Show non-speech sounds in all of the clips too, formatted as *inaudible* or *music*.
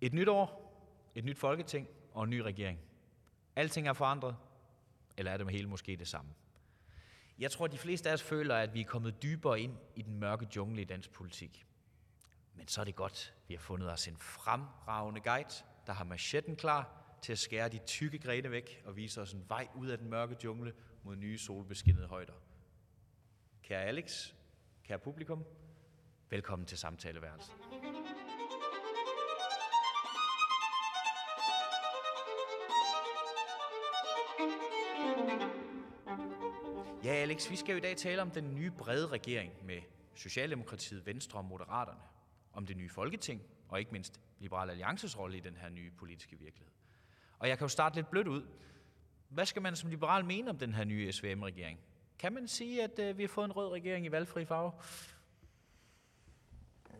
Et nyt år, et nyt folketing og en ny regering. Alting er forandret, eller er det med hele måske det samme? Jeg tror, de fleste af os føler, at vi er kommet dybere ind i den mørke jungle i dansk politik. Men så er det godt, vi har fundet os en fremragende guide, der har machetten klar til at skære de tykke grene væk og vise os en vej ud af den mørke jungle mod nye solbeskinnede højder. Kære Alex, kære publikum, velkommen til samtaleværelset. Ja, Alex, vi skal jo i dag tale om den nye brede regering med Socialdemokratiet, Venstre og Moderaterne. Om det nye Folketing, og ikke mindst Liberal Alliances rolle i den her nye politiske virkelighed. Og jeg kan jo starte lidt blødt ud. Hvad skal man som liberal mene om den her nye SVM-regering? Kan man sige, at øh, vi har fået en rød regering i valgfri farve?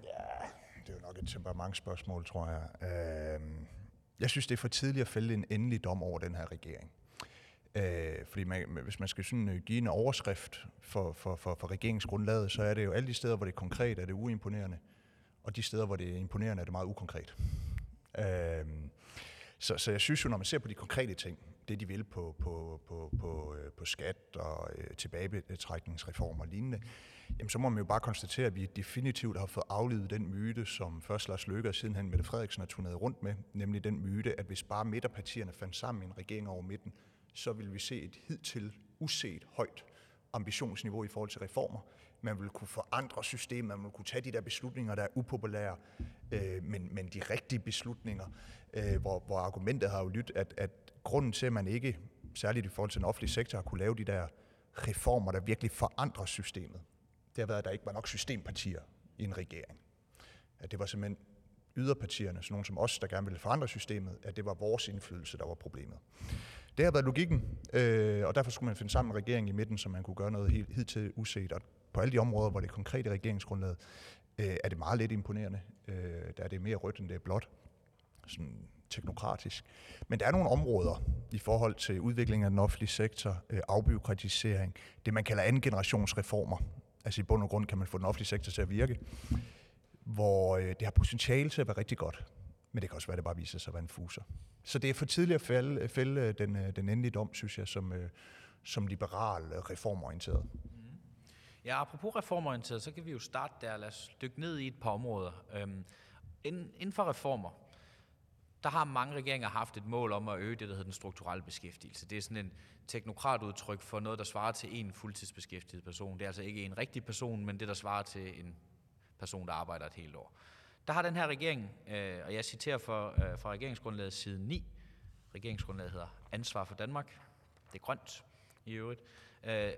Ja, det er jo nok et temperamentsspørgsmål, tror jeg. Øh, jeg synes, det er for tidligt at fælde en endelig dom over den her regering. Øh, fordi man, hvis man skal sådan øh, give en overskrift for, for, for, for regeringsgrundlaget, så er det jo alle de steder, hvor det er konkret, er det uimponerende, og de steder, hvor det er imponerende, er det meget ukonkret. Øh, så, så jeg synes jo, når man ser på de konkrete ting, det de vil på, på, på, på, øh, på skat og øh, tilbagetrækningsreformer og lignende, jamen så må man jo bare konstatere, at vi definitivt har fået aflevet den myte, som først Lars Løkke og sidenhen Mette Frederiksen har turneret rundt med, nemlig den myte, at hvis bare midterpartierne fandt sammen i en regering over midten, så vil vi se et hidtil uset højt ambitionsniveau i forhold til reformer. Man vil kunne forandre systemet, man vil kunne tage de der beslutninger, der er upopulære, øh, men, men de rigtige beslutninger, øh, hvor, hvor argumentet har jo lyttet, at, at grunden til, at man ikke, særligt i forhold til den offentlige sektor, har kunne lave de der reformer, der virkelig forandrer systemet, det har været, at der ikke var nok systempartier i en regering. At det var simpelthen yderpartierne, sådan nogle som os, der gerne ville forandre systemet, at det var vores indflydelse, der var problemet. Det har været logikken, øh, og derfor skulle man finde sammen en regering i midten, så man kunne gøre noget helt hidtil uset. Og på alle de områder, hvor det er konkrete regeringsgrundlaget, øh, er det meget lidt imponerende. Øh, der er det mere rødt, end det er blåt. Sådan teknokratisk. Men der er nogle områder i forhold til udvikling af den offentlige sektor, øh, afbyråkratisering, det man kalder anden generationsreformer. Altså i bund og grund kan man få den offentlige sektor til at virke, hvor øh, det har potentiale til at være rigtig godt. Men det kan også være, at det bare viser sig at være en fuser. Så det er for tidligt at fælde, fælde øh, den, øh, den endelige dom, synes jeg, som, øh, som liberal reformorienteret. Mm-hmm. Ja, apropos reformorienteret, så kan vi jo starte der. Lad os dykke ned i et par områder. Øhm, inden for reformer, der har mange regeringer haft et mål om at øge det, der hedder den strukturelle beskæftigelse. Det er sådan en teknokratudtryk for noget, der svarer til en fuldtidsbeskæftiget person. Det er altså ikke en rigtig person, men det, der svarer til en person, der arbejder et helt år. Der har den her regering, øh, og jeg citerer for, øh, fra regeringsgrundlaget side 9, regeringsgrundlaget hedder Ansvar for Danmark, det er grønt i øvrigt, øh,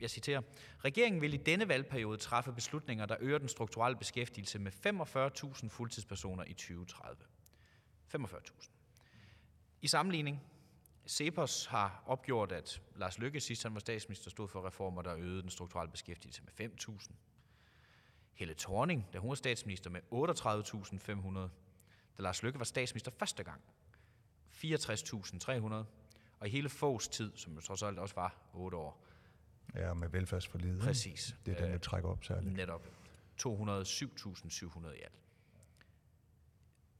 jeg citerer, regeringen vil i denne valgperiode træffe beslutninger, der øger den strukturelle beskæftigelse med 45.000 fuldtidspersoner i 2030. 45.000. I sammenligning, Cepos har opgjort, at Lars Løkke sidst han var statsminister stod for reformer, der øgede den strukturelle beskæftigelse med 5.000. Helle Thorning, da hun var statsminister med 38.500, da Lars Løkke var statsminister første gang, 64.300, og i hele Fogs tid, som jo trods alt også var 8 år. Ja, med velfærdsforlidet. Præcis. Det er den, der trækker op særligt. Netop. 207.700 i alt.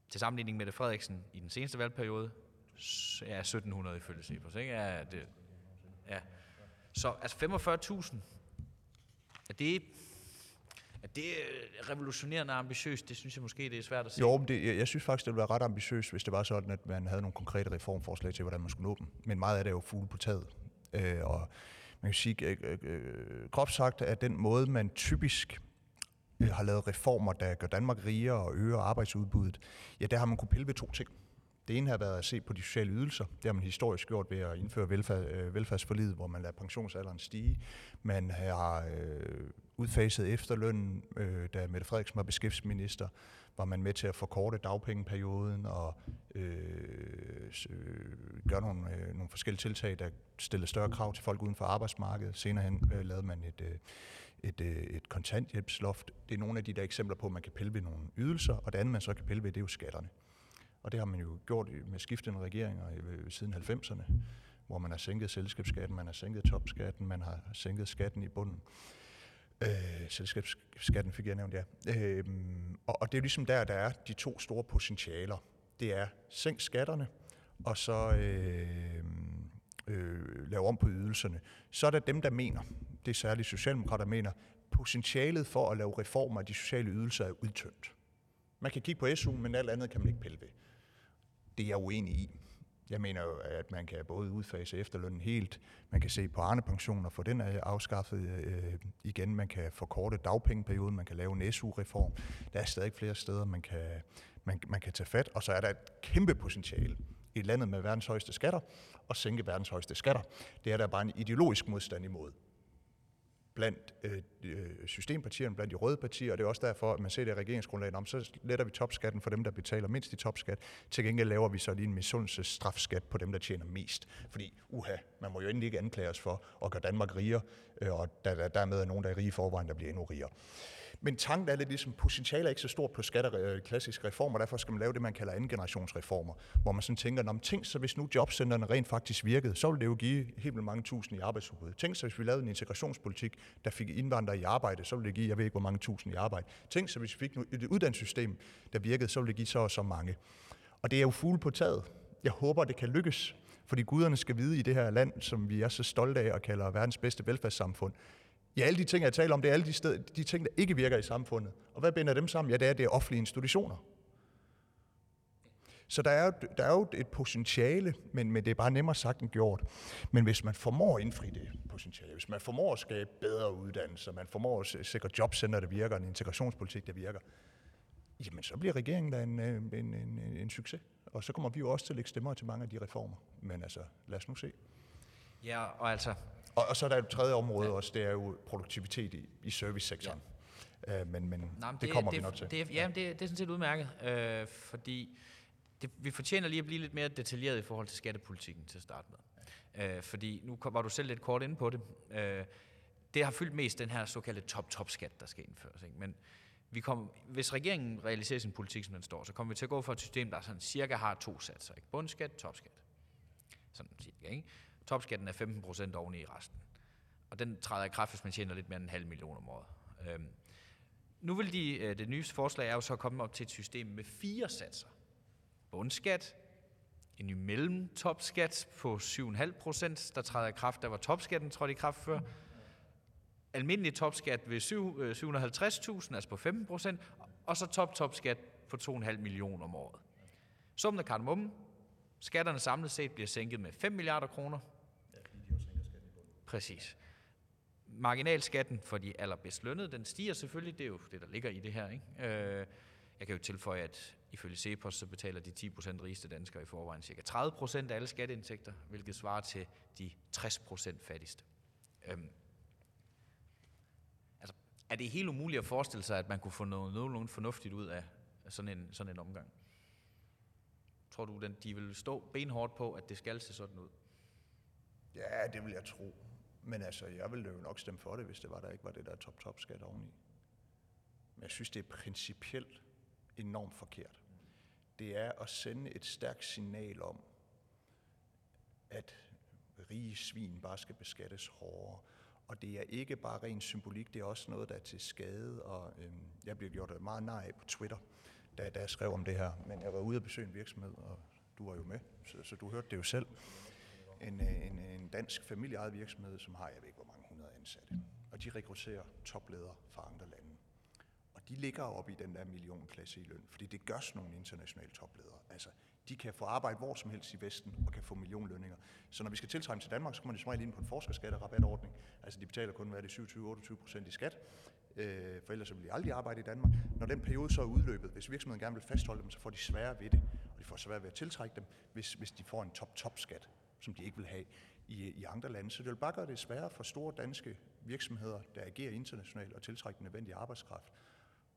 Til sammenligning med det Frederiksen i den seneste valgperiode, er 1700 ifølge Cepos, ikke? Ja, det, ja. Så altså 45.000, er det er det øh, revolutionerende ambitiøst? Det synes jeg måske, det er svært at sige. Jo, men det, jeg, jeg synes faktisk, det ville være ret ambitiøst, hvis det var sådan, at man havde nogle konkrete reformforslag til, hvordan man skulle nå dem. Men meget af det er jo fugle på taget. Øh, og man kan sige, øh, øh, øh, groft sagt, at den måde, man typisk øh, har lavet reformer, der gør Danmark rigere og øger arbejdsudbuddet, ja, der har man kunne pille ved to ting. Det ene har været at se på de sociale ydelser. Det har man historisk gjort ved at indføre velfærd, øh, velfærdsforlidet, hvor man lader pensionsalderen stige. Man har øh, udfaset efterlønnen, øh, da Mette Frederiksen var beskæftigelsesminister, var man med til at forkorte dagpengeperioden og øh, øh, gøre nogle, øh, nogle forskellige tiltag, der stillede større krav til folk uden for arbejdsmarkedet. Senere hen øh, lavede man et, øh, et, øh, et kontanthjælpsloft. Det er nogle af de der eksempler på, at man kan pille ved nogle ydelser, og det andet, man så kan pille ved, det er jo skatterne. Og det har man jo gjort med skiftende regeringer øh, øh, siden 90'erne, hvor man har sænket selskabsskatten, man har sænket topskatten, man har sænket skatten i bunden. Øh, selskabsskatten fik jeg nævnt, ja. Øh, og, og det er jo ligesom der, der er de to store potentialer. det er sænk skatterne, og så øh, øh, lave om på ydelserne. Så er der dem, der mener, det er særligt Socialdemokrater, der mener, potentialet for at lave reformer af de sociale ydelser er udtømt. Man kan kigge på SU, men alt andet kan man ikke pille ved. Det er jeg uenig i. Jeg mener jo, at man kan både udfase efterlønnen helt, man kan se på Arne-pensioner, få den er afskaffet øh, igen, man kan forkorte dagpengeperioden, man kan lave en SU-reform. Der er stadig flere steder, man kan, man, man kan tage fat, og så er der et kæmpe potentiale i landet med verdens højeste skatter og sænke verdens højeste skatter. Det er der bare en ideologisk modstand imod blandt øh, øh, systempartierne, blandt de røde partier, og det er også derfor, at man ser det i regeringsgrundlaget, om så letter vi topskatten for dem, der betaler mindst i topskat. Til gengæld laver vi så lige en misundelsesstrafskat på dem, der tjener mest. Fordi, uha, man må jo endelig ikke anklage os for at gøre Danmark rigere, øh, og der, der, dermed er nogen, der er rige i forvejen, der bliver endnu rigere. Men tanken er lidt ligesom, potentialet er ikke så stort på skatter, øh, klassiske reformer, derfor skal man lave det, man kalder anden generationsreformer, hvor man sådan tænker, om tænk så hvis nu jobcentrene rent faktisk virkede, så ville det jo give helt vildt mange tusind i arbejdsudbud. Tænk så hvis vi lavede en integrationspolitik, der fik indvandrere i arbejde, så ville det give, jeg ved ikke hvor mange tusind i arbejde. Tænk så hvis vi fik et uddannelsessystem, der virkede, så ville det give så og så mange. Og det er jo fugle på taget. Jeg håber, det kan lykkes, fordi guderne skal vide i det her land, som vi er så stolte af og kalder verdens bedste velfærdssamfund, Ja, alle de ting, jeg taler om, det er alle de, steder, de ting, der ikke virker i samfundet. Og hvad binder dem sammen? Ja, det er, det er offentlige institutioner. Så der er, der er jo et potentiale, men, men det er bare nemmere sagt end gjort. Men hvis man formår at indfri det potentiale, hvis man formår at skabe bedre uddannelser, man formår at sikre jobcenter, der virker, en integrationspolitik, der virker, jamen så bliver regeringen da en, en, en, en, en succes. Og så kommer vi jo også til at lægge stemmer til mange af de reformer. Men altså, lad os nu se. Ja, og altså, og, og så er der et tredje område ja. også, det er jo produktivitet i, i servicesektoren. Ja. Øh, men men Nej, men det, det kommer det, vi nok til. Det, ja, det, det er sådan set udmærket, øh, fordi det, vi fortjener lige at blive lidt mere detaljeret i forhold til skattepolitikken til at starte med. Øh, fordi nu var du selv lidt kort inde på det. Øh, det har fyldt mest den her såkaldte top-top-skat, der skal indføres. Ikke? Men vi kom, hvis regeringen realiserer sin politik, som den står, så kommer vi til at gå for et system, der sådan cirka har to satser. Ikke? Bundskat, topskat. Sådan cirka, ikke? Topskatten er 15 procent oveni i resten. Og den træder i kraft, hvis man tjener lidt mere end en halv million om året. Øhm, nu vil de, øh, det nye forslag er jo så komme op til et system med fire satser. Bundskat, en ny mellemtopskat på 7,5 procent, der træder i kraft, der var topskatten trådte i kraft før. Almindelig topskat ved 750.000, øh, altså på 15 procent, og så top-topskat på 2,5 millioner om året. Summen af kardemommen, skatterne samlet set bliver sænket med 5 milliarder kroner, Præcis. Marginalskatten for de allerbedst lønnede, den stiger selvfølgelig, det er jo det, der ligger i det her. Ikke? Øh, jeg kan jo tilføje, at ifølge CEPOS, så betaler de 10% rigeste danskere i forvejen ca. 30% af alle skatteindtægter, hvilket svarer til de 60% fattigste. Øhm, altså, er det helt umuligt at forestille sig, at man kunne få noget nogenlunde fornuftigt ud af sådan en, sådan en omgang? Tror du, at de vil stå benhårdt på, at det skal se sådan ud? Ja, det vil jeg tro. Men altså, jeg ville jo nok stemme for det, hvis det var, der ikke var det der top-top-skat oveni. Men jeg synes, det er principielt enormt forkert. Det er at sende et stærkt signal om, at rige svin bare skal beskattes hårdere. Og det er ikke bare ren symbolik, det er også noget, der er til skade. Og øhm, jeg blev gjort meget nej på Twitter, da, da jeg skrev om det her. Men jeg var ude og besøge en virksomhed, og du var jo med, så, så du hørte det jo selv en, øh, en, øh, en dansk familieejet virksomhed, som har, jeg ved ikke hvor mange hundrede ansatte. Og de rekrutterer topledere fra andre lande. Og de ligger op i den der millionklasse i løn, fordi det gør sådan nogle internationale topledere. Altså, de kan få arbejde hvor som helst i Vesten og kan få millionlønninger. Så når vi skal tiltrække til Danmark, så kommer de som regel ind på en forskerskatterabatordning. Altså de betaler kun, hvad det, 27-28 procent i skat, øh, for ellers så vil de aldrig arbejde i Danmark. Når den periode så er udløbet, hvis virksomheden gerne vil fastholde dem, så får de sværere ved det, og de får svære ved at tiltrække dem, hvis, hvis de får en top-top-skat som de ikke vil have i, i andre lande. Så det vil bare gøre det sværere for store danske virksomheder, der agerer internationalt og tiltrækker den nødvendige arbejdskraft.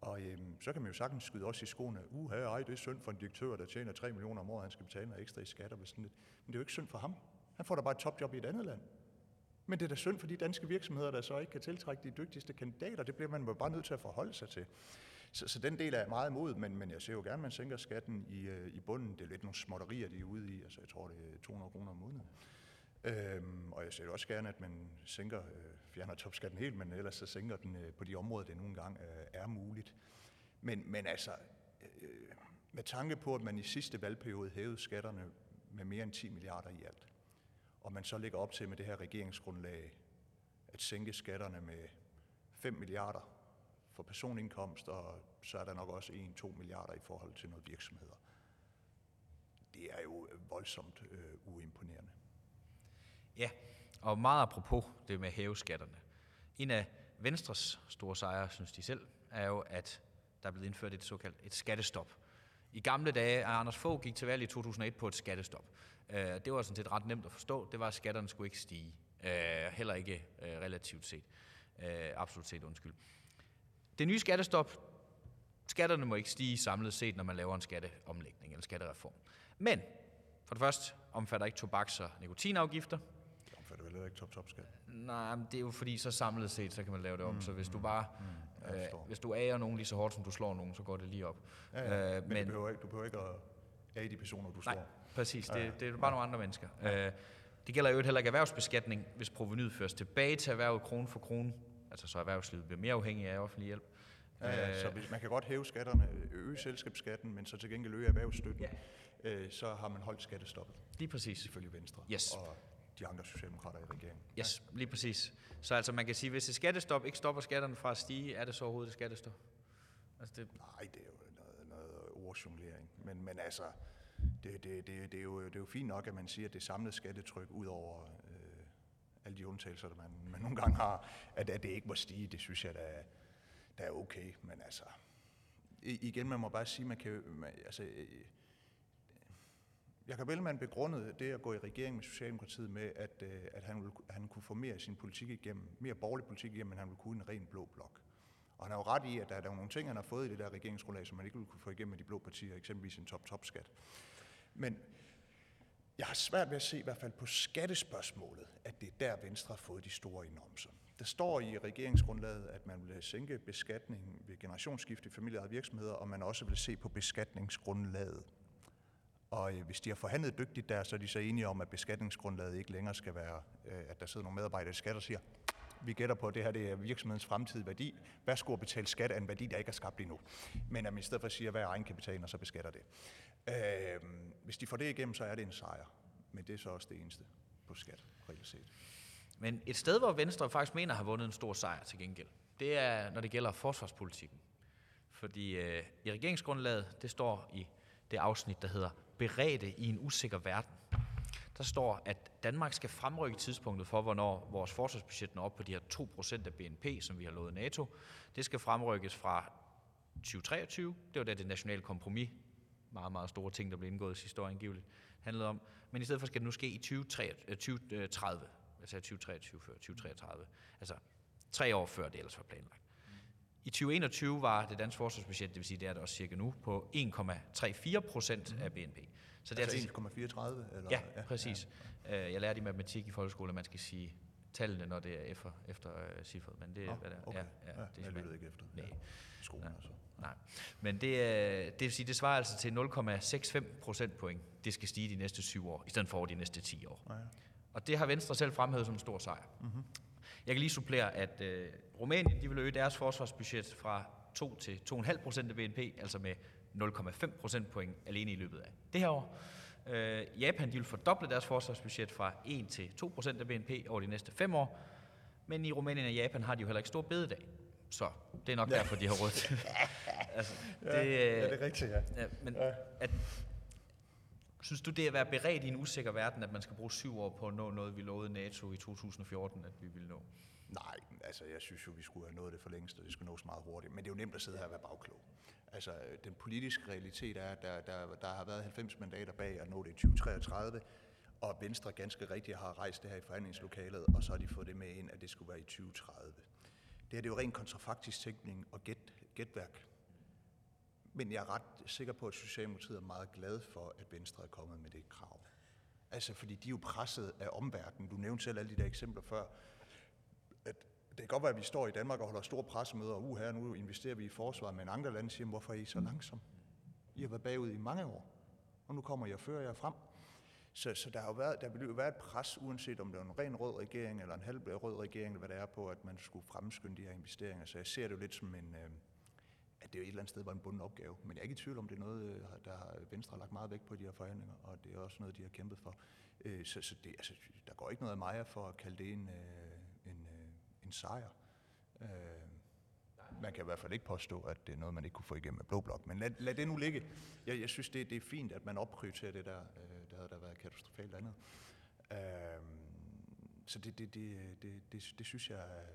Og øhm, så kan man jo sagtens skyde også i skoene, uha, ej, det er synd for en direktør, der tjener 3 millioner om året, han skal betale noget ekstra i skatter. Sådan lidt. Men det er jo ikke synd for ham. Han får da bare et topjob i et andet land. Men det er da synd for de danske virksomheder, der så ikke kan tiltrække de dygtigste kandidater. Det bliver man bare nødt til at forholde sig til. Så, så den del er jeg meget imod, men, men jeg ser jo gerne, at man sænker skatten i, øh, i bunden. Det er lidt nogle småtterier, de er ude i. Altså, jeg tror, det er 200 kroner om måneden. Øhm, og jeg ser også gerne, at man sænker, øh, fjerner topskatten helt, men ellers så sænker den øh, på de områder, det nogle gange øh, er muligt. Men, men altså, øh, med tanke på, at man i sidste valgperiode hævede skatterne med mere end 10 milliarder i alt, og man så lægger op til med det her regeringsgrundlag at sænke skatterne med 5 milliarder for personindkomst, og så er der nok også 1-2 milliarder i forhold til noget virksomheder. Det er jo voldsomt øh, uimponerende. Ja, og meget apropos det med hæveskatterne. En af Venstres store sejre, synes de selv, er jo, at der er blevet indført et såkaldt et skattestop. I gamle dage, Anders Fogh gik til valg i 2001 på et skattestop. Øh, det var sådan set ret nemt at forstå. Det var, at skatterne skulle ikke stige. Øh, heller ikke øh, relativt set. Absolut set, undskyld. Det nye skattestop, skatterne må ikke stige samlet set, når man laver en skatteomlægning eller skattereform. Men for det første omfatter ikke tobaks- og nikotinafgifter. Det omfatter vel ikke top-top-skat? Nej, men det er jo fordi, så samlet set, så kan man lave det om. Mm, så hvis du bare, mm, øh, hvis du ærer nogen lige så hårdt, som du slår nogen, så går det lige op. Ja, ja. Øh, men, men du behøver ikke, du behøver ikke at ære de personer, du nej, slår. præcis. Det, ja, ja. det er bare ja. nogle andre mennesker. Ja. Øh, det gælder jo heller ikke erhvervsbeskatning, hvis provenyet føres tilbage til erhvervet krone for krone, altså så erhvervslivet bliver mere afhængig af offentlig hjælp. Ja, ja, så hvis man kan godt hæve skatterne, øge selskabsskatten, men så til gengæld øge erhvervsstøtten, ja. øh, så har man holdt skattestoppet. Lige præcis. Ifølge Venstre yes. og de andre socialdemokrater i regeringen. Yes, ja. lige præcis. Så altså man kan sige, hvis et skattestop ikke stopper skatterne fra at stige, er det så overhovedet et skattestop? Altså det... Nej, det er jo noget, noget ordjonglering. Men, men altså, det, det, det, det, er jo, det er jo fint nok, at man siger, at det samlede skattetryk ud over øh, alle de undtagelser, der man, man nogle gange har, at, at det ikke må stige, det synes jeg, der der er okay. Men altså, igen, man må bare sige, man kan, man, altså, øh, Jakob Ellemann begrundede det at gå i regering med Socialdemokratiet med, at, øh, at han, ville, han kunne få mere sin politik igennem, mere borgerlig politik igennem, end han ville kunne en ren blå blok. Og han har jo ret i, at der, der er nogle ting, han har fået i det der regeringsgrundlag, som man ikke ville kunne få igennem med de blå partier, eksempelvis en top-top-skat. Men jeg har svært ved at se, i hvert fald på skattespørgsmålet, at det er der, Venstre har fået de store enormser. Der står i regeringsgrundlaget, at man vil sænke beskatningen ved generationsskift i familieejede virksomheder, og man også vil se på beskatningsgrundlaget. Og øh, hvis de har forhandlet dygtigt der, så er de så enige om, at beskatningsgrundlaget ikke længere skal være, øh, at der sidder nogle medarbejdere i skat og siger, vi gætter på, at det her det er virksomhedens fremtidige værdi. Værsgo at betale skat af en værdi, der ikke er skabt endnu. Men at man i stedet for siger, hvad er egenkapitalen, og så beskatter det. Øh, hvis de får det igennem, så er det en sejr. Men det er så også det eneste på skat, reelt set. Men et sted, hvor Venstre faktisk mener har vundet en stor sejr til gengæld, det er, når det gælder forsvarspolitikken. Fordi øh, i regeringsgrundlaget, det står i det afsnit, der hedder beredte i en usikker verden. Der står, at Danmark skal fremrykke tidspunktet for, hvornår vores forsvarsbudget når op på de her 2% af BNP, som vi har lovet NATO. Det skal fremrykkes fra 2023. Det var da det nationale kompromis. Meget, meget store ting, der blev indgået sidste år angiveligt, handlede om. Men i stedet for skal det nu ske i 2030. Jeg sagde 2023 før, 2033. Altså tre år før det ellers var planlagt. I 2021 var det danske forsvarsbudget, det vil sige, det er det også cirka nu, på 1,34 procent af BNP. Så det altså er 1,34? Eller? Ja, ja, præcis. Ja. Øh, jeg lærte i matematik i folkeskole, at man skal sige tallene, når det er efter, efter uh, cifret, men det er, oh, hvad det er. Okay. Ja, ja, det er jeg lyttede ikke efter. Nej. Ja. Skolen ja. altså. Nej, men det, det vil sige, det svarer altså til 0,65 procentpoint, det skal stige de næste syv år, i stedet for de næste 10 år. Ja, ja. Og det har Venstre selv fremhævet som en stor sejr. Mm-hmm. Jeg kan lige supplere, at øh, Rumænien de vil øge deres forsvarsbudget fra 2 til 2,5 procent af BNP, altså med 0,5 procentpoint alene i løbet af det her år. Øh, Japan de vil fordoble deres forsvarsbudget fra 1 til 2 procent af BNP over de næste fem år. Men i Rumænien og Japan har de jo heller ikke stor bededag. Så det er nok ja. derfor, de har råd til *laughs* altså, det. Ja, ja, det er rigtigt, ja. ja men ja. At, synes du, det er at være beredt i en usikker verden, at man skal bruge syv år på at nå noget, vi lovede NATO i 2014, at vi ville nå? Nej, altså jeg synes jo, vi skulle have nået det for længst, og det skulle nås meget hurtigt. Men det er jo nemt at sidde her og være bagklog. Altså øh, den politiske realitet er, at der, der, der har været 90 mandater bag at nå det i 2033, og Venstre ganske rigtigt har rejst det her i forhandlingslokalet, og så har de fået det med ind, at det skulle være i 2030. Det er det er jo rent kontrafaktisk tænkning og gæt, gætværk. Men jeg er ret sikker på, at Socialdemokratiet er meget glad for, at Venstre er kommet med det krav. Altså, fordi de er jo presset af omverdenen. Du nævnte selv alle de der eksempler før det kan godt være, at vi står i Danmark og holder store pressemøder, og uh, her nu investerer vi i forsvaret, men andre lande siger, hvorfor er I så langsom? I har været bagud i mange år, og nu kommer jeg og fører jer frem. Så, så der, har jo været, der vil jo være et pres, uanset om det er en ren rød regering eller en halv rød regering, eller hvad det er på, at man skulle fremskynde de her investeringer. Så jeg ser det jo lidt som en, øh, at det jo et eller andet sted var en bunden opgave. Men jeg er ikke i tvivl om, det er noget, øh, der har Venstre har lagt meget vægt på i de her forhandlinger, og det er også noget, de har kæmpet for. Øh, så så det, altså, der går ikke noget af mig for at kalde det en, øh, en, en sejr. Man kan i hvert fald ikke påstå, at det er noget, man ikke kunne få igennem med Blå Blok. Men lad, lad det nu ligge. Jeg, jeg synes, det, det er fint, at man opprioriterer det der. Det havde der været katastrofalt andet. Så det, det, det, det, det, det synes jeg er,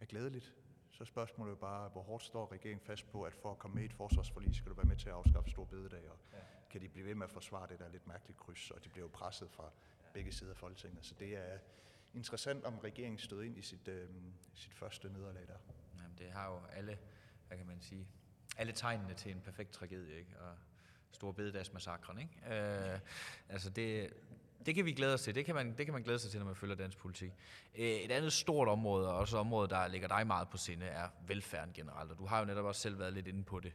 er glædeligt. Så spørgsmålet er bare, hvor hårdt står regeringen fast på, at for at komme med i et forsvarsforlig, skal du være med til at afskaffe stor bededag, og ja. kan de blive ved med at forsvare det der lidt mærkeligt kryds, og de bliver jo presset fra begge sider af Folketinget. Så det er interessant, om regeringen stod ind i sit, øh, sit første nederlag der. Jamen, det har jo alle, hvad kan man sige, alle tegnene til en perfekt tragedie, ikke? Og store bededagsmassakren, ikke? Øh, altså det, det kan vi glæde os til. Det kan, man, det kan man glæde sig til, når man følger dansk politik. Øh, et andet stort område, og også et område, der ligger dig meget på sinde, er velfærden generelt. Og du har jo netop også selv været lidt inde på det.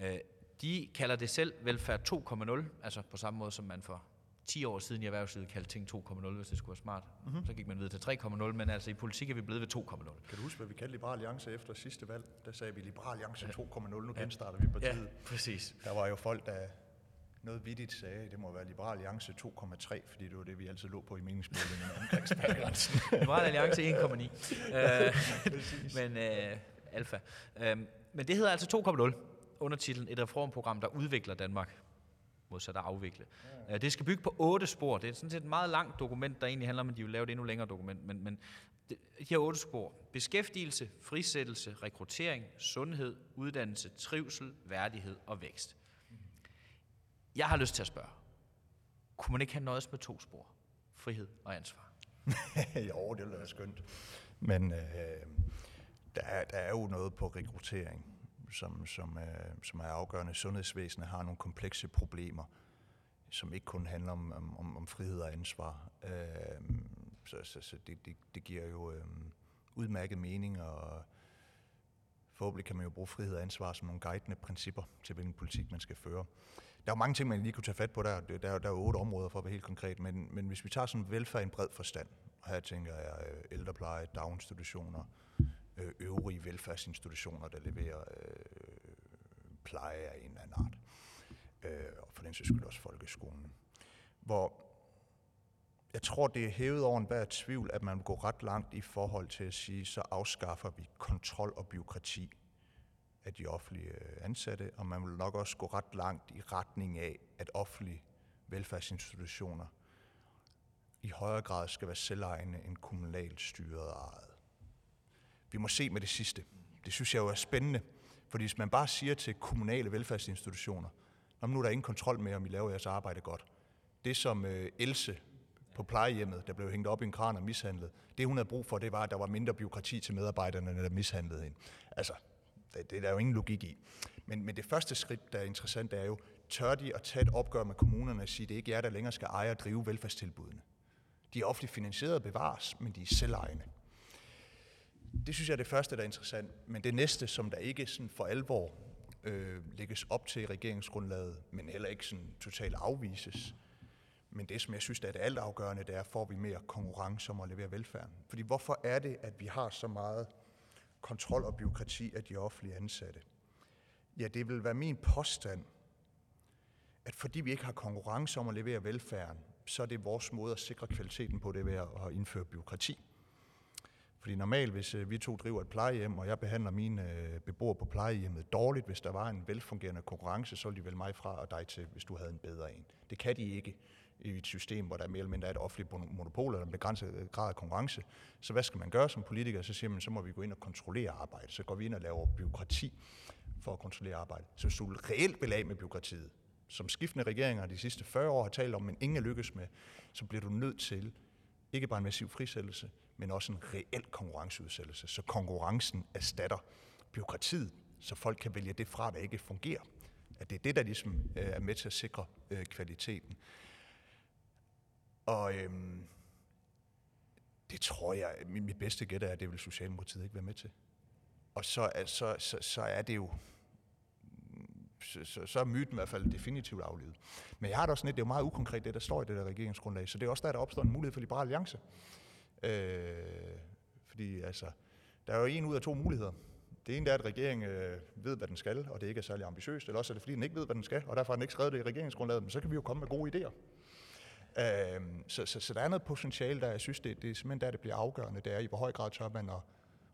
Øh, de kalder det selv velfærd 2.0, altså på samme måde som man for 10 år siden i erhvervslivet kaldte ting 2.0, hvis det skulle være smart. Mm-hmm. Så gik man videre til 3.0, men altså i politik er vi blevet ved 2.0. Kan du huske, hvad vi kaldte Liberal Alliance efter sidste valg? Der sagde vi Liberal Alliance 2.0, nu genstarter vi partiet. Ja, præcis. Der var jo folk, der noget vidtigt sagde, det må være Liberal Alliance 2,3, fordi det var det, vi altid lå på i meningsmålingen *laughs* omkring spærgrænsen. Liberal Alliance 1,9. *laughs* øh, men øh, alfa. Øh, men det hedder altså 2,0 under titlen Et reformprogram, der udvikler Danmark modsat at afvikle. Ja. Det skal bygge på otte spor. Det er sådan set et meget langt dokument, der egentlig handler om, at de vil lave et endnu længere dokument. Men, men de her otte spor. Beskæftigelse, frisættelse, rekruttering, sundhed, uddannelse, trivsel, værdighed og vækst. Jeg har lyst til at spørge. Kunne man ikke have nøjes med to spor? Frihed og ansvar. *laughs* jo, det ville være skønt. Men øh, der, er, der er jo noget på rekruttering, som, som, øh, som er afgørende. Sundhedsvæsenet har nogle komplekse problemer, som ikke kun handler om, om, om frihed og ansvar. Øh, så så, så det, det, det giver jo øh, udmærket mening, og forhåbentlig kan man jo bruge frihed og ansvar som nogle guidende principper til, hvilken politik man skal føre. Der er jo mange ting, man lige kunne tage fat på der. Der, der er jo otte områder for at være helt konkret, men, men hvis vi tager sådan velfærd i en bred forstand, og her tænker jeg øh, ældrepleje, daginstitutioner, øh, øvrige velfærdsinstitutioner, der leverer øh, pleje af en eller anden art, øh, og for den sags skyld også folkeskolen, hvor jeg tror, det er hævet over enhver tvivl, at man vil gå ret langt i forhold til at sige, så afskaffer vi kontrol og byråkrati af de offentlige øh, ansatte, og man vil nok også gå ret langt i retning af, at offentlige velfærdsinstitutioner i højere grad skal være selvejende end kommunalt styret og ejet. Vi må se med det sidste. Det synes jeg jo er spændende, fordi hvis man bare siger til kommunale velfærdsinstitutioner, nu er der ingen kontrol med, om I laver jeres arbejde godt. Det som øh, Else på plejehjemmet, der blev hængt op i en kran og mishandlet, det hun havde brug for, det var, at der var mindre byråkrati til medarbejderne, der mishandlede hende. Altså, det, det er der jo ingen logik i. Men, men det første skridt, der er interessant, er jo, tør de at tage et opgør med kommunerne og sige, det er ikke jer, der længere skal eje og drive velfærdstilbudene. De er ofte finansieret og bevares, men de er selvejende. Det synes jeg er det første, der er interessant. Men det næste, som der ikke sådan for alvor øh, lægges op til i regeringsgrundlaget, men heller ikke sådan totalt afvises, men det, som jeg synes, der er det altafgørende, det er, får vi mere konkurrence om at levere velfærden. Fordi hvorfor er det, at vi har så meget kontrol og byråkrati af de offentlige ansatte? Ja, det vil være min påstand, at fordi vi ikke har konkurrence om at levere velfærden, så er det vores måde at sikre kvaliteten på det ved at indføre byråkrati. Fordi normalt, hvis øh, vi to driver et plejehjem, og jeg behandler mine øh, beboere på plejehjemmet dårligt, hvis der var en velfungerende konkurrence, så ville de vælge mig fra og dig til, hvis du havde en bedre en. Det kan de ikke i et system, hvor der mere eller mindre er et offentligt monopol eller en begrænset øh, grad af konkurrence. Så hvad skal man gøre som politiker? Så siger man, så må vi gå ind og kontrollere arbejdet. Så går vi ind og laver byråkrati for at kontrollere arbejdet. Så hvis du reelt vil af med byråkratiet, som skiftende regeringer de sidste 40 år har talt om, men ingen er lykkes med, så bliver du nødt til ikke bare en massiv frisættelse, men også en reel konkurrenceudsættelse. Så konkurrencen erstatter byråkratiet, så folk kan vælge det fra, der ikke fungerer. At det er det, der ligesom øh, er med til at sikre øh, kvaliteten. Og øhm, det tror jeg, mit bedste gæt er, at det vil Socialdemokratiet ikke være med til. Og så, altså, så, så er det jo, så, så, så er myten i hvert fald definitivt aflevet. Men jeg har da også lidt, det er jo meget ukonkret, det der står i det der regeringsgrundlag, så det er også der, der opstår en mulighed for Liberal Alliance. Øh, fordi altså, der er jo en ud af to muligheder. det ene er, at regeringen øh, ved, hvad den skal, og det ikke er særlig ambitiøst, eller også er det, fordi den ikke ved, hvad den skal, og derfor har den ikke skrevet det i regeringsgrundlaget, men så kan vi jo komme med gode idéer. Øh, så, så, så der er noget potentiale, der jeg synes, det, det er simpelthen der, det bliver afgørende, det er i hvor høj grad tør man at,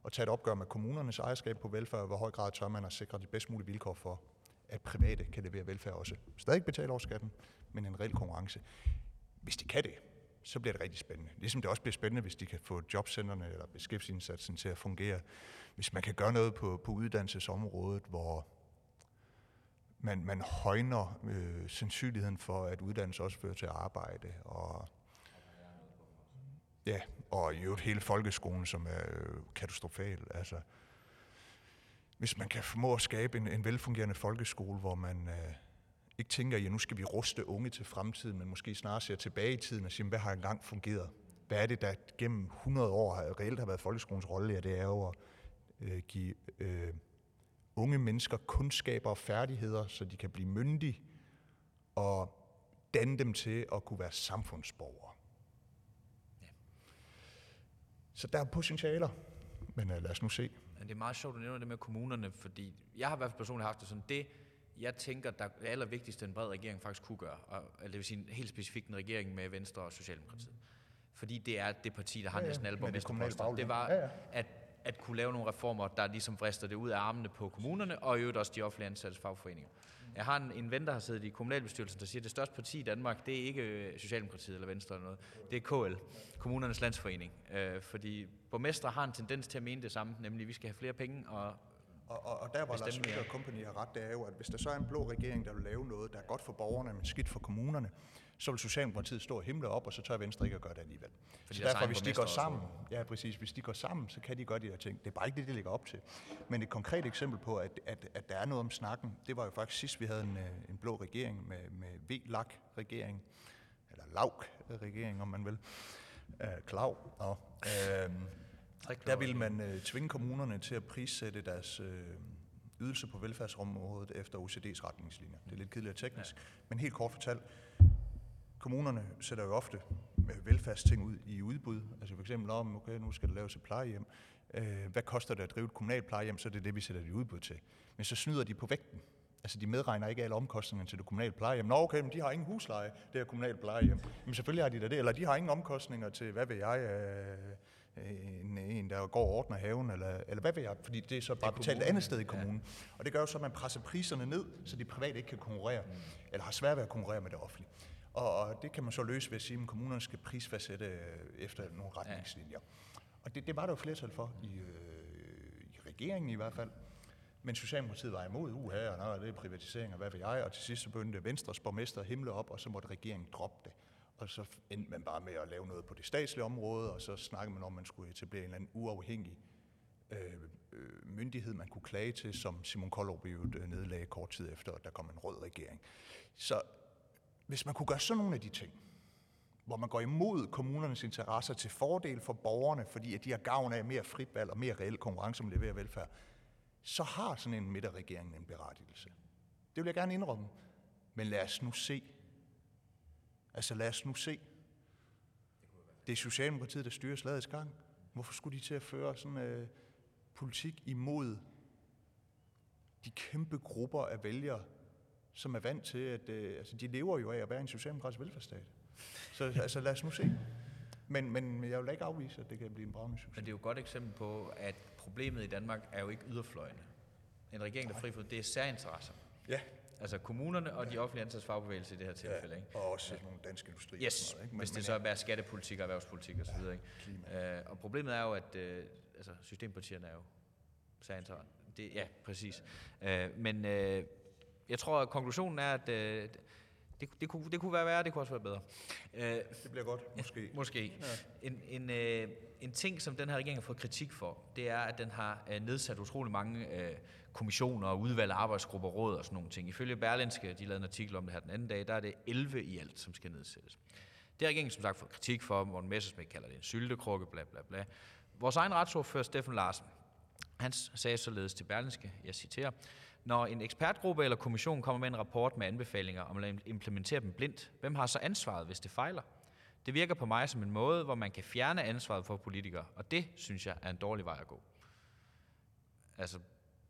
at tage et opgør med kommunernes ejerskab på velfærd, og hvor høj grad tør man at sikre de bedst mulige vilkår for, at private kan levere velfærd også. Stadig betale over skatten, men en reel konkurrence. Hvis de kan det, så bliver det rigtig spændende. Ligesom det også bliver spændende, hvis de kan få jobcenterne eller beskæftigelsesindsatsen til at fungere. Hvis man kan gøre noget på, på uddannelsesområdet, hvor man, man højner øh, sandsynligheden for, at uddannelse også fører til arbejde. Og, ja, og i øvrigt hele folkeskolen, som er øh, katastrofal. Altså, hvis man kan formå at skabe en, en velfungerende folkeskole, hvor man øh, ikke tænker, ja, nu skal vi ruste unge til fremtiden, men måske snarere ser tilbage i tiden og siger, hvad har engang fungeret? Hvad er det, der gennem 100 år har, reelt har været folkeskolens rolle? Ja, det er jo at øh, give øh, unge mennesker kundskaber og færdigheder, så de kan blive myndige og danne dem til at kunne være samfundsborgere. Ja. Så der er potentialer, men uh, lad os nu se. Det er meget sjovt, at nævne det med kommunerne, fordi jeg har i hvert fald personligt haft det sådan, det, jeg tænker, der er allervigtigste, en bred regering faktisk kunne gøre, og, det vil sige helt specifikt en regering med Venstre og Socialdemokratiet. Fordi det er det parti, der har ja, ja. næsten alle borgmesterposter. Det var, ja, ja. at at kunne lave nogle reformer, der ligesom frister det ud af armene på kommunerne, og i øvrigt også de offentlige ansattes fagforeninger. Jeg har en, en ven, der har siddet i kommunalbestyrelsen, der siger, at det største parti i Danmark, det er ikke øh, Socialdemokratiet eller Venstre eller noget. Det er KL, Kommunernes Landsforening. Øh, fordi borgmestre har en tendens til at mene det samme, nemlig at vi skal have flere penge og og, og, og der, hvor Lars Løkke og Company har ret, det er jo, at hvis der så er en blå regering, der vil lave noget, der er godt for borgerne, men skidt for kommunerne, så vil Socialdemokratiet stå og himle op, og så tør Venstre ikke at gøre det alligevel. Fordi så derfor, hvis de går sammen, ja præcis, hvis de går sammen, så kan de gøre de her ting. Det er bare ikke det, de ligger op til. Men et konkret eksempel på, at, at, at der er noget om snakken, det var jo faktisk sidst, vi havde en, øh, en blå regering med, med V-LAK-regering, eller LAUK-regering, om man vil. Uh, Klav. Og, uh, der ville man uh, tvinge kommunerne til at prissætte deres uh, ydelse på velfærdsområdet efter OCD's retningslinjer. Det er lidt kedeligt teknisk, ja. men helt kort fortalt, kommunerne sætter jo ofte velfærdsting ud i udbud. Altså for eksempel om, okay, nu skal der laves et plejehjem. Øh, hvad koster det at drive et kommunalt plejehjem, så er det det, vi sætter det udbud til. Men så snyder de på vægten. Altså de medregner ikke alle omkostningerne til det kommunale plejehjem. Nå okay, men de har ingen husleje, det er kommunalt plejehjem. Men selvfølgelig har de da det. Eller de har ingen omkostninger til, hvad ved jeg, øh, en, en, der går og ordner haven, eller, eller hvad ved jeg, fordi det er så bare betalt et andet sted i kommunen. Ja. Og det gør jo så, at man presser priserne ned, så de private ikke kan konkurrere, mm. eller har svært ved at konkurrere med det offentlige. Og det kan man så løse ved at sige, at kommunerne skal prisfastsætte øh, efter nogle retningslinjer. Ja. Og det, det var der jo flertal for i, øh, i regeringen i hvert fald. Men Socialdemokratiet var imod uha, og nej, det er privatisering, og hvad ved jeg. Og til sidst så begyndte Venstres borgmester at himle op, og så måtte regeringen droppe det. Og så endte man bare med at lave noget på det statslige område, og så snakkede man om, at man skulle etablere en eller anden uafhængig øh, øh, myndighed, man kunne klage til, som Simon Koldrup jo øh, nedlagde kort tid efter, at der kom en rød regering. Så hvis man kunne gøre sådan nogle af de ting, hvor man går imod kommunernes interesser til fordel for borgerne, fordi at de har gavn af mere frit valg og mere reel konkurrence om leverer velfærd, så har sådan en midterregering en berettigelse. Det vil jeg gerne indrømme. Men lad os nu se. Altså lad os nu se. Det er Socialdemokratiet, der styrer slagets gang. Hvorfor skulle de til at føre sådan øh, politik imod de kæmpe grupper af vælgere, som er vant til, at øh, altså, de lever jo af at være en socialdemokratisk velfærdsstat. Så altså, lad os nu se. Men, men jeg vil ikke afvise, at det kan blive en bravende succes. Men det er jo et godt eksempel på, at problemet i Danmark er jo ikke yderfløjene. En regering, der frifod, det er særinteresser. Ja. Altså kommunerne og de offentlige ansattes fagbevægelse i det her tilfælde. Ja, ikke? og også ja. nogle danske industrier. Yes, noget, ikke? Men, hvis det men, så er skattepolitik og erhvervspolitik osv. Ja, ikke? Uh, og problemet er jo, at uh, altså, systempartierne er jo særinteresser. Det, ja, præcis. Uh, men uh, jeg tror, at konklusionen er, at øh, det, det, kunne, det kunne være værre, det kunne også være bedre. Øh, det bliver godt, måske. Måske. Ja. En, en, øh, en ting, som den her regering har fået kritik for, det er, at den har øh, nedsat utrolig mange øh, kommissioner, udvalg, arbejdsgrupper, råd og sådan nogle ting. Ifølge Berlinske, de lavede en artikel om det her den anden dag, der er det 11 i alt, som skal nedsættes. Det har regeringen som sagt fået kritik for, Morten Messersmith kalder det en syltekrukke, bla bla bla. Vores egen retsordfører, Steffen Larsen, han sagde således til Berlinske, jeg citerer, når en ekspertgruppe eller kommission kommer med en rapport med anbefalinger om at implementere dem blindt, hvem har så ansvaret, hvis det fejler? Det virker på mig som en måde, hvor man kan fjerne ansvaret for politikere, og det synes jeg er en dårlig vej at gå. Altså,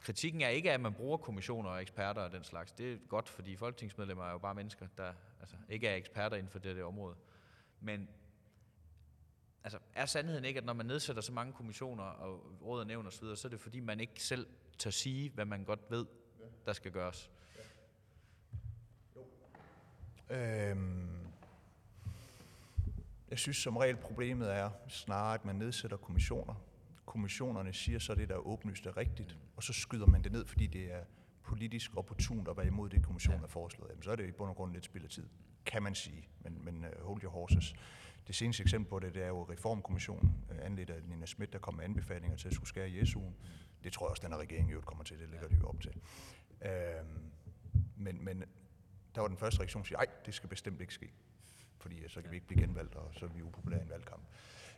kritikken er ikke, at man bruger kommissioner og eksperter og den slags. Det er godt, fordi folketingsmedlemmer er jo bare mennesker, der altså, ikke er eksperter inden for det, det område. Men altså, er sandheden ikke, at når man nedsætter så mange kommissioner og råd og nævn osv., så, så er det fordi, man ikke selv tør sige, hvad man godt ved, der skal gøres? Øhm, jeg synes som regel problemet er snarere, at man nedsætter kommissioner. Kommissionerne siger så det, der er åbenlyst er rigtigt, og så skyder man det ned, fordi det er politisk opportunt at være imod det, kommissionen har foreslået. Jamen, så er det i bund og grund lidt spild af tid, kan man sige. Men, men uh, hold your horses. Det seneste eksempel på det, det er jo Reformkommissionen, uh, anledt af Nina Schmidt, der kom med anbefalinger til at skulle skære i SU'en. Det tror jeg også, den her regering jo kommer til. Det ligger de jo op til. Uh, men, men der var den første reaktion, at sige, nej, det skal bestemt ikke ske. Fordi så kan vi ikke blive genvalgt, og så er vi upopulære i en valgkamp.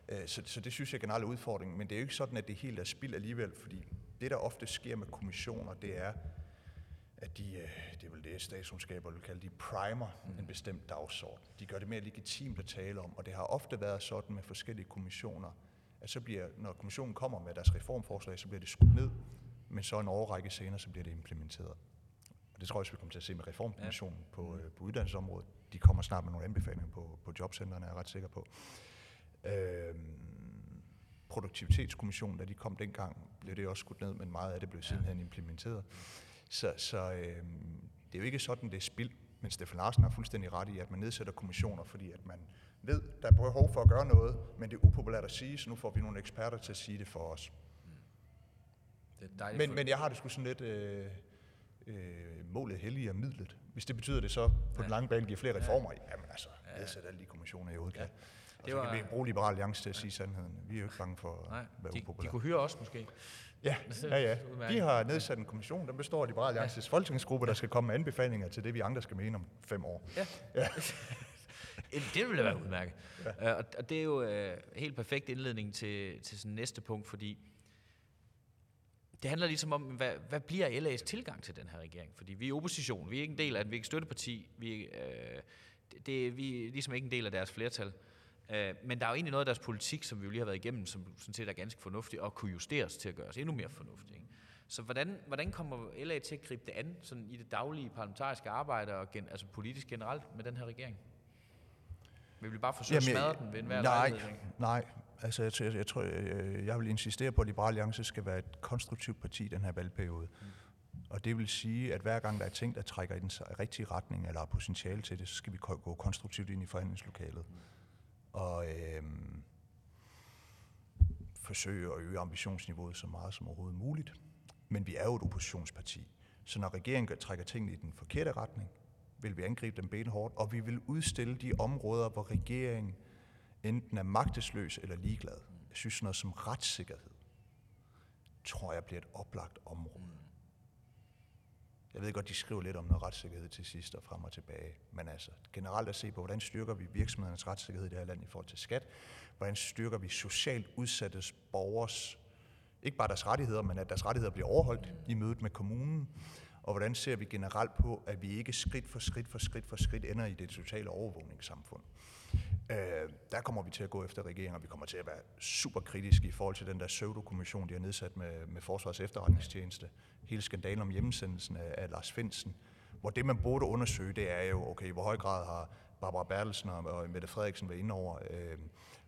Øh, så, så det synes jeg generelt er udfordringen, men det er jo ikke sådan, at det helt er spild alligevel, fordi det, der ofte sker med kommissioner, det er, at de, øh, det er vel det, statskundskaber vil kalde, de primer mm. en bestemt dagsorden. De gør det mere legitimt at tale om, og det har ofte været sådan med forskellige kommissioner, at så bliver, når kommissionen kommer med deres reformforslag, så bliver det skudt ned, men så en overrække senere, så bliver det implementeret. Og det tror jeg også, vi kommer til at se med reformkommissionen ja. på, øh, på uddannelsesområdet. De kommer snart med nogle anbefalinger på, på jobcentrene, er jeg ret sikker på. Øh, produktivitetskommissionen, da de kom dengang, blev det også skudt ned, men meget af det blev sidenhen implementeret. Så, så øh, det er jo ikke sådan, det er spild, men Stefan Larsen har fuldstændig ret i, at man nedsætter kommissioner, fordi at man ved, der er behov for at gøre noget, men det er upopulært at sige, så nu får vi nogle eksperter til at sige det for os. Det er men, for... men jeg har det sgu sådan lidt... Øh, øh, målet helliger midlet. Hvis det betyder, det så på ja. den lange bane giver flere reformer, ja. jamen altså, nedsæt alle de kommissioner i hovedet ja. Og så var, kan vi bruge Liberal Alliance til at sige sandheden. Vi er jo ikke bange for nej, at være de, upopulære. De kunne hyre os måske. Ja, *laughs* ja, ja. Vi har nedsat en kommission, der består af Liberal Alliances ja. folketingsgruppe, der skal komme med anbefalinger til det, vi andre skal mene om fem år. Ja. ja. *laughs* det ville være udmærket. Ja. Uh, og det er jo uh, helt perfekt indledning til, til sådan næste punkt, fordi det handler ligesom om, hvad, hvad bliver LA's tilgang til den her regering? Fordi vi er opposition, vi er ikke en del af den, vi er ikke støtteparti, vi, øh, det, vi er ligesom ikke en del af deres flertal. Øh, men der er jo egentlig noget af deres politik, som vi jo lige har været igennem, som sådan set er ganske fornuftigt, og kunne justeres til at gøre os endnu mere fornuftigt. Ikke? Så hvordan, hvordan kommer LA til at gribe det an sådan i det daglige parlamentariske arbejde, og gen, altså politisk generelt med den her regering? Vi vil bare forsøge Jamen, at smadre den ved enhver nej, lejlighed. Nej, altså jeg, jeg, jeg tror, jeg, jeg vil insistere på, at Liberale Alliance skal være et konstruktivt parti i den her valgperiode. Mm. Og det vil sige, at hver gang der er ting, der trækker i den rigtige retning, eller har potentiale til det, så skal vi gå konstruktivt ind i forhandlingslokalet. Mm og øh, forsøge at øge ambitionsniveauet så meget som overhovedet muligt. Men vi er jo et oppositionsparti, så når regeringen trækker tingene i den forkerte retning, vil vi angribe dem benhårdt, og vi vil udstille de områder, hvor regeringen enten er magtesløs eller ligeglad. Jeg synes noget som retssikkerhed, tror jeg bliver et oplagt område. Jeg ved godt, de skriver lidt om noget retssikkerhed til sidst og frem og tilbage. Men altså generelt at se på, hvordan styrker vi virksomhedernes retssikkerhed i det her land i forhold til skat? Hvordan styrker vi socialt udsattes borgers, ikke bare deres rettigheder, men at deres rettigheder bliver overholdt i mødet med kommunen? Og hvordan ser vi generelt på, at vi ikke skridt for skridt for skridt for skridt ender i det totale overvågningssamfund? Øh, der kommer vi til at gå efter regeringen, og vi kommer til at være super kritiske i forhold til den der pseudokommission, de har nedsat med, med Forsvars efterretningstjeneste. Hele skandalen om hjemmesendelsen af, af Lars Finsen, hvor det, man burde undersøge, det er jo, okay, hvor høj grad har Barbara Bertelsen og Mette Frederiksen var inde over, øh,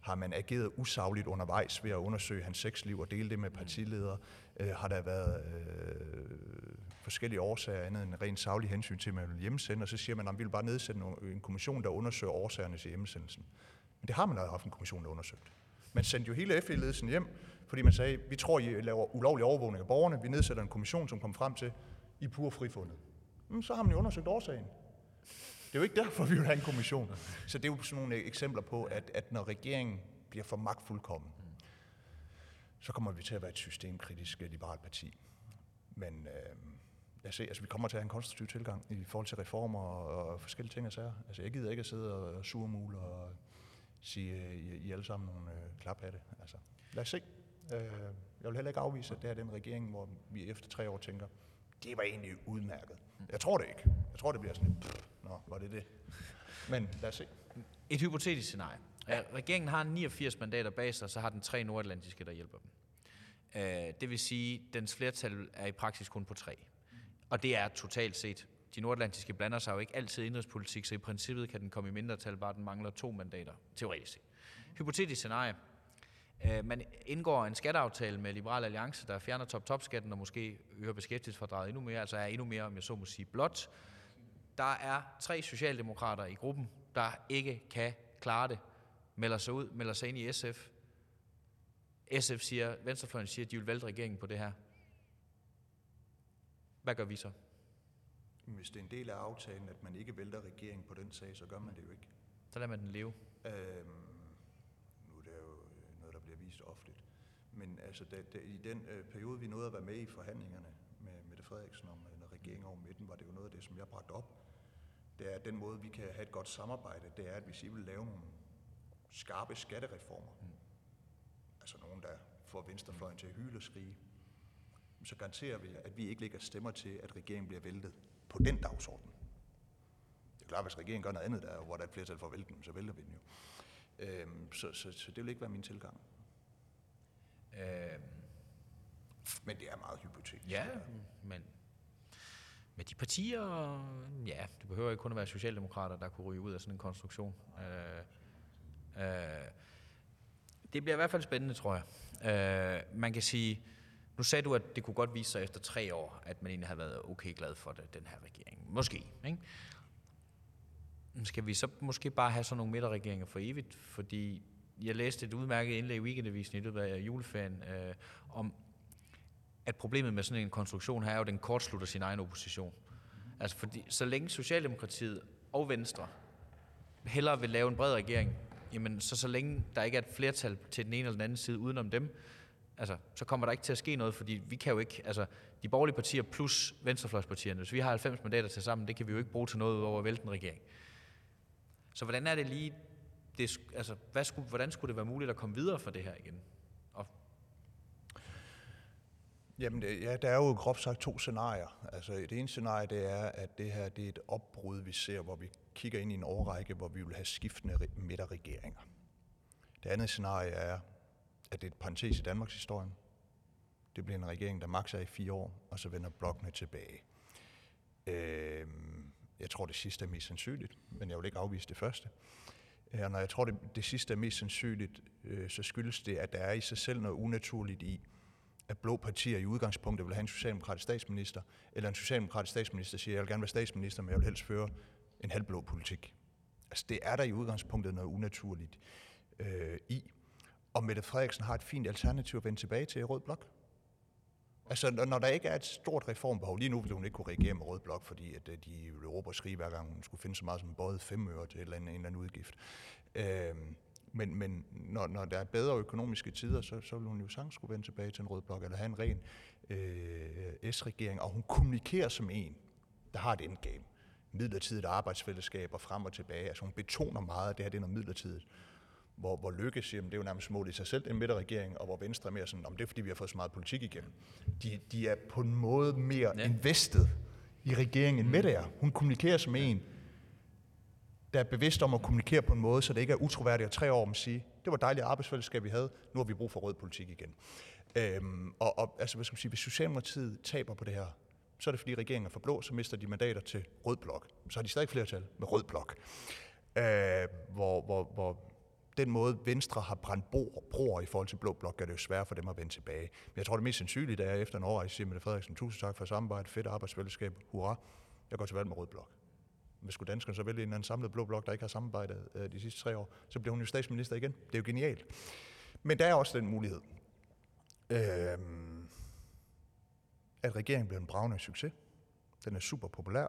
har man ageret usagligt undervejs ved at undersøge hans sexliv og dele det med partiledere? Øh, har der været øh, forskellige årsager andet end rent savlig hensyn til, at man vil hjemmesende, og så siger man, at vi vil bare nedsætte en kommission, der undersøger årsagerne til hjemmesendelsen. Men det har man aldrig haft en kommission, der undersøgt. Man sendte jo hele FE-ledelsen hjem, fordi man sagde, vi tror, I laver ulovlig overvågning af borgerne, vi nedsætter en kommission, som kom frem til, I er pur frifundet. Men så har man jo undersøgt årsagen. Det er jo ikke derfor, vi vil have en kommission. Så det er jo sådan nogle eksempler på, at, at når regeringen bliver for magtfuldkommen, så kommer vi til at være et systemkritisk eh, liberalt parti. Men øh, jeg ser, altså, vi kommer til at have en konstruktiv tilgang i forhold til reformer og, og forskellige ting og sager. Altså, jeg gider ikke at sidde og surmule og sige, øh, I, I alle sammen nogle øh, klap af det. Altså, lad os se. Øh, jeg vil heller ikke afvise, at det er den regering, hvor vi efter tre år tænker, det var egentlig udmærket. Jeg tror det ikke. Jeg tror, det bliver sådan pff, nå, var det det? Men lad os se. Et hypotetisk scenarie. Ja. Regeringen har 89 mandater bag sig, så har den tre nordatlantiske, der hjælper dem. Øh, det vil sige, at dens flertal er i praksis kun på tre. Og det er totalt set. De nordatlantiske blander sig jo ikke altid i indrigspolitik, så i princippet kan den komme i mindretal, bare den mangler to mandater, teoretisk set. Hypotetisk scenarie. Øh, man indgår en skatteaftale med Liberal Alliance, der fjerner top-top-skatten og måske øger beskæftigelsesfordraget endnu mere, altså er endnu mere, om jeg så må sige, blot. Der er tre socialdemokrater i gruppen, der ikke kan klare det, melder sig ud, melder sig ind i SF. SF siger, Venstrefløjen siger, at de vil vælte regeringen på det her. Hvad gør vi så? Hvis det er en del af aftalen, at man ikke vælter regeringen på den sag, så gør man det jo ikke. Så lader man den leve. Øhm, nu er det jo vist ofte. Men altså, da, da, i den øh, periode, vi nåede at være med i forhandlingerne med Mette Frederiksen om en regering over midten, var det jo noget af det, som jeg bragte op. Det er, at den måde, vi kan have et godt samarbejde, det er, at hvis I vil lave nogle skarpe skattereformer, mm. altså nogen, der får venstrefløjen til at hyle og skrige, så garanterer vi, at vi ikke lægger stemmer til, at regeringen bliver væltet på den dagsorden. Det er klart, hvis regeringen gør noget andet, der, hvor der er et flertal for at vælte den, så vælter vi den jo. Øhm, så, så, så det vil ikke være min tilgang. Øh, Men det er meget hypotetisk. Ja, men med de partier, ja, det behøver ikke kun at være socialdemokrater, der kunne ryge ud af sådan en konstruktion. Øh, øh, det bliver i hvert fald spændende, tror jeg. Øh, man kan sige, nu sagde du, at det kunne godt vise sig efter tre år, at man egentlig har været okay glad for det, den her regering. Måske, ikke? Skal vi så måske bare have sådan nogle midterregeringer for evigt? Fordi jeg læste et udmærket indlæg i Weekendavisen i løbet af juleferien øh, om, at problemet med sådan en konstruktion her er jo, at den kortslutter sin egen opposition. Altså fordi, så længe Socialdemokratiet og Venstre hellere vil lave en bred regering, jamen så så længe der ikke er et flertal til den ene eller den anden side udenom dem, altså, så kommer der ikke til at ske noget, fordi vi kan jo ikke, altså, de borgerlige partier plus venstrefløjspartierne, hvis vi har 90 mandater til sammen, det kan vi jo ikke bruge til noget over at vælte en regering. Så hvordan er det lige, det, altså, hvad skulle, hvordan skulle det være muligt at komme videre fra det her igen? Og Jamen, det, ja, der er jo groft sagt to scenarier. Altså, det ene scenarie, det er, at det her det er et opbrud, vi ser, hvor vi kigger ind i en årrække, hvor vi vil have skiftende midterregeringer. Det andet scenarie er, at det er et parentes i Danmarks historie. Det bliver en regering, der makser i fire år, og så vender blokkene tilbage. Øh, jeg tror, det sidste er mest sandsynligt, men jeg vil ikke afvise det første. Og når jeg tror, det, det sidste er mest sandsynligt, øh, så skyldes det, at der er i sig selv noget unaturligt i, at blå partier i udgangspunktet vil have en socialdemokratisk statsminister, eller en socialdemokratisk statsminister siger, jeg vil gerne være statsminister, men jeg vil helst føre en halvblå politik. Altså det er der i udgangspunktet noget unaturligt øh, i. Og Mette Frederiksen har et fint alternativ at vende tilbage til i Rød Blok. Altså, når der ikke er et stort reformbehov, lige nu ville hun ikke kunne reagere med Rød Blok, fordi at øh, de vil råbe og skrige, hver gang hun skulle finde så meget som både fem øre til et eller andet, en eller anden udgift. Øhm, men men når, når der er bedre økonomiske tider, så, så vil hun jo sagtens skulle vende tilbage til en Rød Blok, eller have en ren øh, S-regering, og hun kommunikerer som en, der har et endgame. Midlertidigt arbejdsfællesskab og frem og tilbage. Altså hun betoner meget, at det her det er noget midlertidigt hvor, hvor Lykke siger, at det er jo nærmest mål i sig selv, en midterregering, og hvor Venstre er mere sådan, om det er fordi, vi har fået så meget politik igennem. De, de er på en måde mere ja. investet i regeringen, end Mette er. Hun kommunikerer som en, der er bevidst om at kommunikere på en måde, så det ikke er utroværdigt at tre år om at sige, det var dejligt arbejdsfællesskab, vi havde, nu har vi brug for rød politik igen. Øhm, og, og altså, hvad skal man sige, hvis Socialdemokratiet taber på det her, så er det fordi regeringen er for blå, så mister de mandater til rød blok. Så har de stadig flertal med rød blok. Øh, hvor, hvor, hvor den måde, Venstre har brændt broer i forhold til Blå Blok, gør det jo svært for dem at vende tilbage. Men jeg tror, det mest sandsynlige er, efter en år, at siger Mette Frederiksen, tusind tak for samarbejdet, fedt arbejdsfællesskab, hurra, jeg går til valg med Rød Blok. Hvis skulle danskerne så vælge en eller anden samlet blå blok, der ikke har samarbejdet øh, de sidste tre år, så bliver hun jo statsminister igen. Det er jo genialt. Men der er også den mulighed, øh, at regeringen bliver en bravende succes. Den er super populær.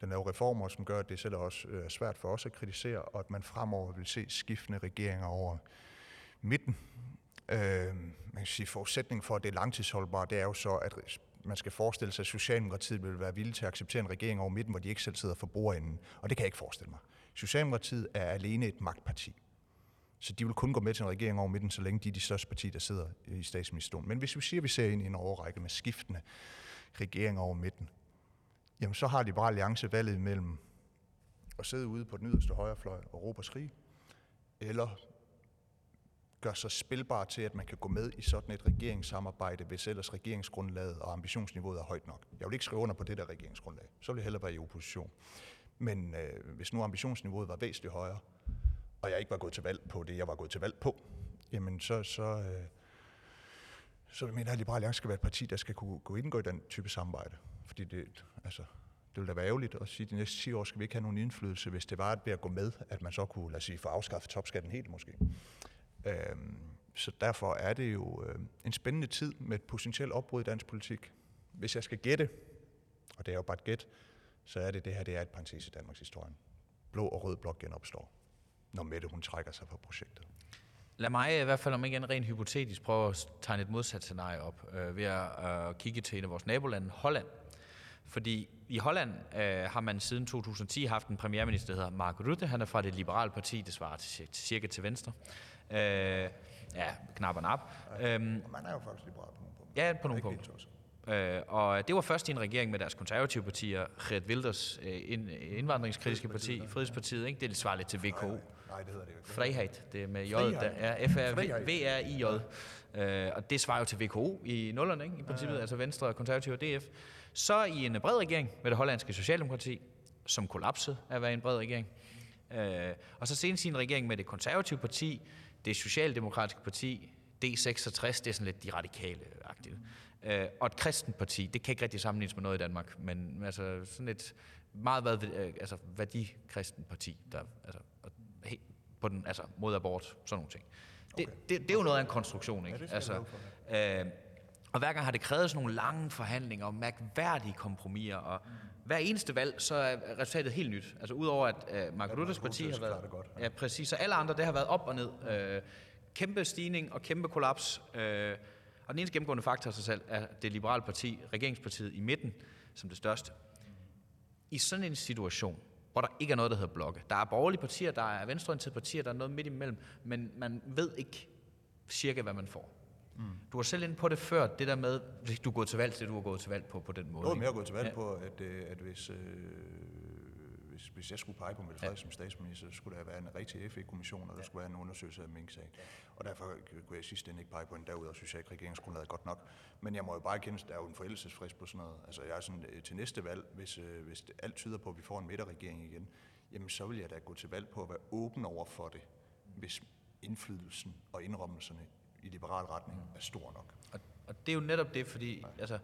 Den laver reformer, som gør, at det selv også øh, er svært for os at kritisere, og at man fremover vil se skiftende regeringer over midten. Øh, man kan sige, forudsætningen for, at det er langtidsholdbart, det er jo så, at man skal forestille sig, at Socialdemokratiet vil være villig til at acceptere en regering over midten, hvor de ikke selv sidder for bordenden. Og det kan jeg ikke forestille mig. Socialdemokratiet er alene et magtparti. Så de vil kun gå med til en regering over midten, så længe de er de største partier, der sidder i statsministeren. Men hvis vi siger, at vi ser ind i en overrække med skiftende regeringer over midten, jamen så har Liberal Alliance valget mellem at sidde ude på den yderste højrefløj og råbe og skrige, eller gør sig spilbar til, at man kan gå med i sådan et regeringssamarbejde, hvis ellers regeringsgrundlaget og ambitionsniveauet er højt nok. Jeg vil ikke skrive under på det der regeringsgrundlag. Så vil jeg hellere være i opposition. Men øh, hvis nu ambitionsniveauet var væsentligt højere, og jeg ikke var gået til valg på det, jeg var gået til valg på, jamen så, så, øh, så mener jeg, at Liberale Alliance skal være et parti, der skal kunne gå indgå i den type samarbejde. Fordi det, altså, det ville da være ærgerligt at sige, at de næste 10 år skal vi ikke have nogen indflydelse, hvis det var ved at gå med, at man så kunne, lad os sige, få afskaffet topskatten helt måske. Øhm, så derfor er det jo øh, en spændende tid med et potentielt opbrud i dansk politik. Hvis jeg skal gætte, og det er jo bare et gæt, så er det det her, det er et parentes i Danmarks historie. Blå og rød blok genopstår, når Mette hun trækker sig fra projektet. Lad mig i hvert fald om ikke en rent hypotetisk prøve at tegne et modsat scenarie op øh, ved at øh, kigge til en af vores nabolande, Holland. Fordi i Holland øh, har man siden 2010 haft en premierminister, der hedder Mark Rutte. Han er fra det liberale parti, det svarer til, til cirka til venstre. Øh, ja, knap og nap. Øhm, man er jo faktisk liberal på nogle punkter. Ja, på nogle punkter. Øh, og det var først i en regering med deres konservative partier, Geert Wilders øh, indvandringskritiske parti, Frihedspartiet, ikke? det svarer lidt til VKO. Nej, det hedder det jo Frihed, det er med J, der er F-R-V-R-I-J. Øh, og det svarer jo til VKO i nullerne, ikke? i princippet, ja, ja. altså Venstre, Konservative og DF. Så i en bred regering med det hollandske Socialdemokrati, som kollapsede af at være en bred regering. Øh, og så senest i en regering med det konservative parti, det socialdemokratiske parti, D66, det er sådan lidt de radikale-agtige. Øh, og et kristent parti, det kan ikke rigtig sammenlignes med noget i Danmark, men altså sådan et meget hvad, øh, altså, værdikristen parti, der, altså, på den, altså mod abort, sådan nogle ting. Det, okay. det, det er jo noget af en konstruktion, ikke? Ja, altså, øh, og hver gang har det krævet sådan nogle lange forhandlinger og mærkværdige kompromiser, og hver eneste valg, så er resultatet helt nyt. Altså udover at øh, Mark Ruttes parti har været... Godt, ja. ja, præcis. Så alle andre, det har været op og ned. Øh, kæmpe stigning og kæmpe kollaps. Øh, og den eneste gennemgående faktor sig selv er det liberale parti, regeringspartiet i midten, som det største. I sådan en situation, hvor der ikke er noget, der hedder blokke. Der er borgerlige partier, der er venstreorienterede partier, der er noget midt imellem, men man ved ikke cirka, hvad man får. Mm. Du var selv inde på det før, det der med, du er gået til valg til, du har gået til valg på, på den måde. Jeg har gået til valg ja. på, at, øh, at hvis, øh, hvis, hvis jeg skulle pege på Mette Frederiksen ja. som statsminister, så skulle der være en rigtig FE-kommission, og der ja. skulle være en undersøgelse af Mink-sagen. Ja. Og derfor kunne jeg sidst ikke pege på en derudover, synes jeg ikke, regeringsgrundlaget er godt nok. Men jeg må jo bare kende, at der er jo en forældelsesfrist på sådan noget. Altså jeg er sådan, øh, til næste valg, hvis, øh, hvis det alt tyder på, at vi får en midterregering igen, jamen så vil jeg da gå til valg på at være åben over for det, hvis indflydelsen og indrømmelserne i liberal retning er stor nok. Og, og det er jo netop det, fordi altså,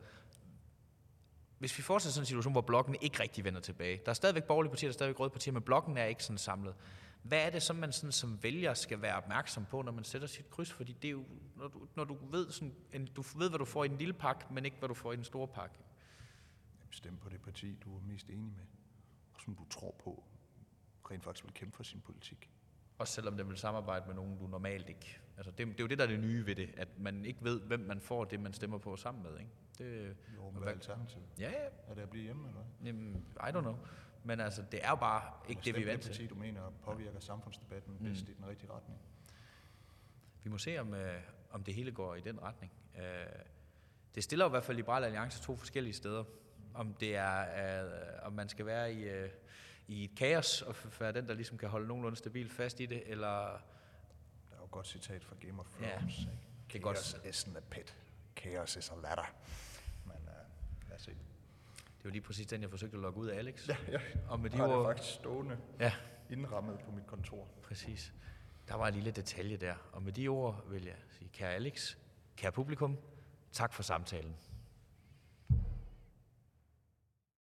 hvis vi fortsætter sådan en situation, hvor blokken ikke rigtig vender tilbage, der er stadigvæk borgerlige partier, der er stadigvæk røde partier, men blokken er ikke sådan samlet. Hvad er det, som man sådan, som vælger skal være opmærksom på, når man sætter sit kryds? Fordi det er jo, når du, når du ved, sådan, en, du ved, hvad du får i den lille pakke, men ikke, hvad du får i den store pakke. Stem på det parti, du er mest enig med, og som du tror på, rent faktisk vil kæmpe for sin politik. Også selvom den vil samarbejde med nogen, du normalt ikke. Altså det, det er jo det, der er det nye ved det, at man ikke ved, hvem man får det, man stemmer på sammen med. Ikke? Det, jo, hvad er alternativet? Ja, ja. Er det at blive hjemme, eller hvad? Jamen, I don't know. Men altså, det er jo bare ikke det, vi er vant til. parti, du mener, påvirker samfundsdebatten mm. bedst i den rigtige retning? Vi må se, om, øh, om det hele går i den retning. Øh, det stiller jo i hvert fald Liberale Alliance to forskellige steder. Om det er, øh, om man skal være i, øh, i et kaos, og være den, der ligesom kan holde nogenlunde stabilt fast i det, eller... Jo et godt citat fra Game of Thrones. Ja, det er godt. isn't a pit. Chaos is a ladder. Men uh, lad os se. Det var lige præcis den, jeg forsøgte at logge ud af Alex. Ja, ja. Og med de ord... det faktisk stående ja. indrammet på mit kontor. Præcis. Der var en lille detalje der. Og med de ord vil jeg sige, kære Alex, kære publikum, tak for samtalen.